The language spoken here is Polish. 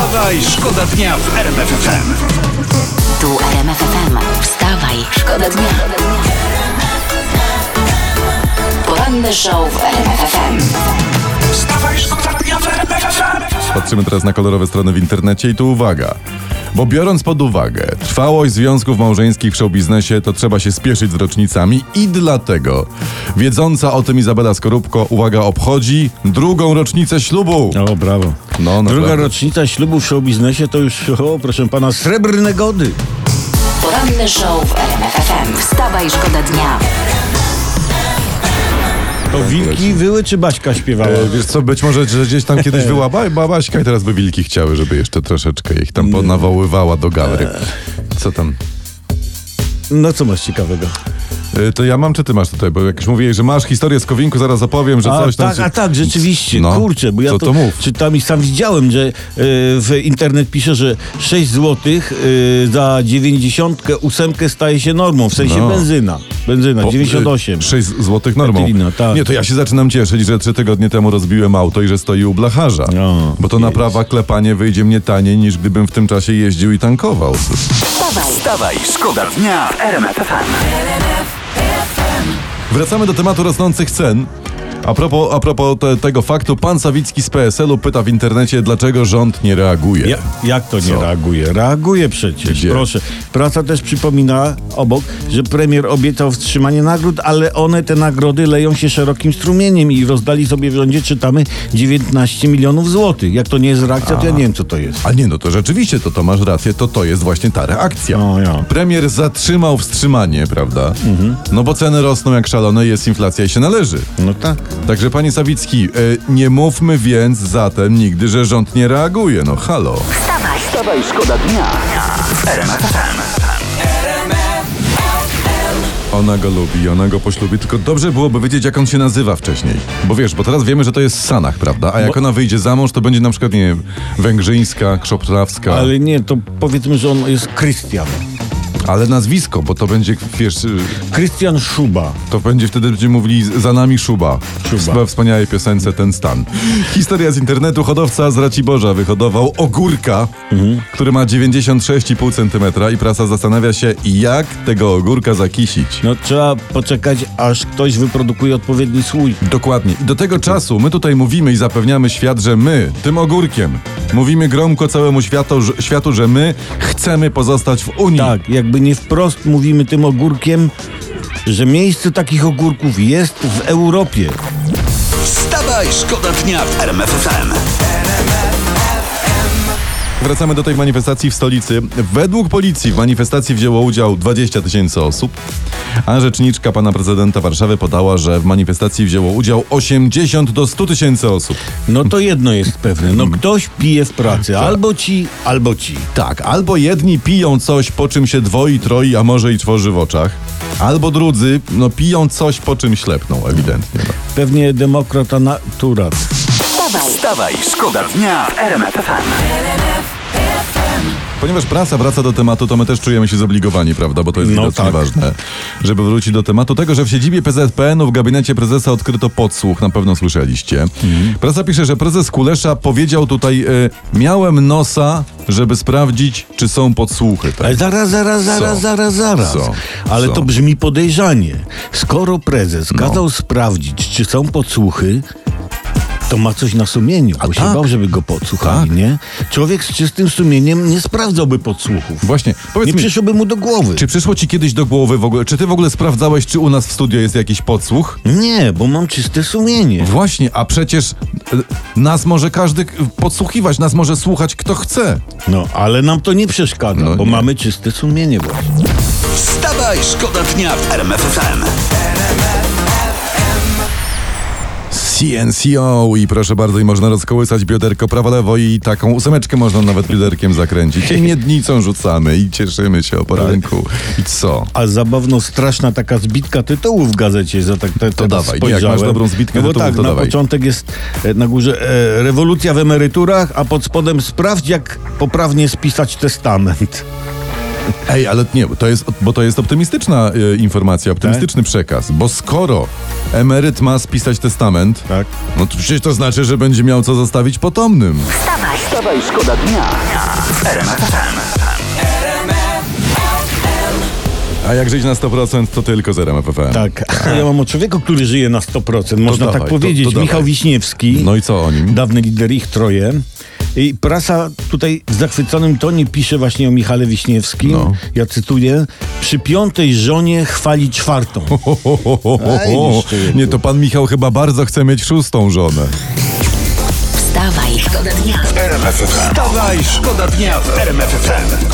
Wstawaj, szkoda dnia w RMF FM. Tu RMF FM. Wstawaj, szkoda dnia. Poranny show w RMF FM. Wstawaj, szkoda dnia w RMF FM. Patrzymy teraz na kolorowe strony w internecie i tu uwaga. Bo biorąc pod uwagę trwałość związków małżeńskich w showbiznesie, to trzeba się spieszyć z rocznicami i dlatego wiedząca o tym Izabela Skorupko, uwaga, obchodzi drugą rocznicę ślubu. O, brawo. No, Druga naprawdę. rocznica ślubu w showbiznesie to już, o, proszę pana, srebrne gody. Poranny show w RMF FM. Wstawaj, szkoda dnia. To wilki wyły czy Baśka śpiewała? E, wiesz co, być może, że gdzieś tam kiedyś była ba- babaśka i teraz by wilki chciały, żeby jeszcze troszeczkę ich tam nawoływała do galery. Co tam? No co masz ciekawego? E, To ja mam, czy ty masz tutaj? Bo jak już mówiłeś, że masz historię z Kowinku, zaraz opowiem, że A coś tam... tak, się- a tak, rzeczywiście, No, kurczę, bo ja to, to mów? czytam i sam widziałem, że e, w internet pisze, że 6 zł e, za 98 staje się normą, w sensie No. benzyna. Benzyna, O, 98. 6 złotych normą. Etylina, tak. Nie, to ja się zaczynam cieszyć, że trzy tygodnie temu rozbiłem auto i że stoi u blacharza. No, bo to naprawa, klepanie wyjdzie mnie taniej niż gdybym w tym czasie jeździł i tankował. Wstawaj, Wstawaj, szkoda dnia w RMF FM. Wracamy do tematu rosnących cen. A propos, a propos te, tego faktu, pan Sawicki z PSL-u pyta w internecie, dlaczego rząd nie reaguje. Ja, jak to nie Co? reaguje? Reaguje przecież, Gdzie? proszę. Praca też przypomina obok, że premier obiecał wstrzymanie nagród, ale one, te nagrody, leją się szerokim strumieniem i rozdali sobie w rządzie, czytamy, 19 milionów złotych. Jak to nie jest reakcja, to ja nie wiem, co to jest. A nie, no to rzeczywiście, to, to masz rację, to to jest właśnie ta reakcja. O, ja. Premier zatrzymał wstrzymanie, prawda? Mhm. No bo ceny rosną jak szalone, jest inflacja i się należy. No tak. Także panie Sawicki, e, nie mówmy więc zatem nigdy, że rząd nie reaguje. No halo. wstawaj. Wstawaj, szkoda dnia. Ona go lubi, ona go poślubi, tylko dobrze byłoby wiedzieć, jak on się nazywa wcześniej. Bo wiesz, bo teraz wiemy, że to jest Sanach, prawda? A jak ona wyjdzie za mąż, to będzie na przykład, nie wiem, Węgrzyńska, Krzoprawska, ale... Ale nie, to powiedzmy, że on jest Krystian. Nazwisko, bo to będzie, wiesz, y, Krystian Szuba. to będzie wtedy będziemy mówili za nami Szuba. Szuba. We wspaniałej piosence Ten Stan. Historia z internetu. Hodowca z Raciborza wyhodował ogórka, który ma 96,5 cm i prasa zastanawia się, jak tego ogórka zakisić. No trzeba poczekać, aż ktoś wyprodukuje odpowiedni słój. Dokładnie. I do tego czasu my tutaj mówimy i zapewniamy świat, że my, tym ogórkiem, mówimy gromko całemu światu, że- światu że my chcemy pozostać w Unii. Tak, jakby nie wprost mówimy tym ogórkiem, że miejsce takich ogórków jest w Europie. Wstawaj, szkoda dnia w RMF FM. Wracamy do tej manifestacji w stolicy. Według policji w manifestacji wzięło udział 20 tysięcy osób, a rzeczniczka pana prezydenta Warszawy podała, że w manifestacji wzięło udział 80 do 100 tysięcy osób. No to jedno jest pewne, no ktoś pije w pracy, albo ci, albo ci. Tak, albo jedni piją coś, po czym się dwoi, troi, a może i tworzy w oczach, albo drudzy, no piją coś, po czym ślepną, ewidentnie. No. Pewnie demokrata naturat. Wstawaj, Wstawaj, szkoda dnia w RMF FM. Ponieważ prasa wraca do tematu, to my też czujemy się zobligowani, prawda? Bo to jest No widocznie tak. ważne, żeby wrócić do tematu tego, że w siedzibie PZPN-u w gabinecie prezesa odkryto podsłuch, na pewno słyszeliście. Mhm. Prasa pisze, że prezes Kulesza powiedział tutaj, e, miałem nosa, żeby sprawdzić, czy są podsłuchy. Tak? Ale zaraz, zaraz, zaraz, Co? zaraz, zaraz. Co? Ale Co? to brzmi podejrzanie. Skoro prezes No. kazał sprawdzić, czy są podsłuchy, to ma coś na sumieniu, bo się tak. bał, żeby go podsłuchali, Tak. nie? Człowiek z czystym sumieniem nie sprawdzałby podsłuchów. Właśnie, powiedz Nie mi, przyszłoby mu do głowy. czy przyszło ci kiedyś do głowy w ogóle, czy ty w ogóle sprawdzałeś, czy u nas w studio jest jakiś podsłuch? Nie, bo mam czyste sumienie. Właśnie, a przecież e, nas może każdy podsłuchiwać, nas może słuchać kto chce. No, ale nam to nie przeszkadza, No bo nie. mamy czyste sumienie właśnie. Wstawaj, szkoda dnia w RMF CNCO i proszę bardzo, i można rozkołysać bioderko prawo-lewo i taką ósemeczkę można nawet bioderkiem zakręcić. I miednicą rzucamy i cieszymy się o poranku. I co? A zabawno straszna taka zbitka tytułów w gazecie, za tak te, To dawaj, jak spojrzałem. masz dobrą zbitkę no bo tak, to na dawaj. początek jest e, na górze e, rewolucja w emeryturach, a pod spodem sprawdź jak poprawnie spisać testament. Ej, ale nie, bo to jest, bo to jest optymistyczna e, informacja, optymistyczny przekaz, bo skoro emeryt ma spisać testament, Tak. no to przecież to znaczy, że będzie miał co zostawić potomnym. Wstawaj, Wstawaj, szkoda dnia w A jak żyć na 100%, to tylko z RMF FM. Tak. Ja mam o człowieku, który żyje na 100%, można dawaj, tak to- powiedzieć. to dawaj. Michał Wiśniewski. No i co o nim? Dawny lider ich troje. I prasa tutaj w zachwyconym tonie pisze właśnie o Michale Wiśniewskim. No. Ja cytuję. Przy piątej żonie chwali czwartą. Ho, ho, ho, ho, ho, Ej, ho. jeszcze Nie, to pan Michał chyba bardzo chce mieć szóstą żonę. wstawaj, szkoda dnia. RMF FM. Wstawaj, szkoda dnia w RMF FM.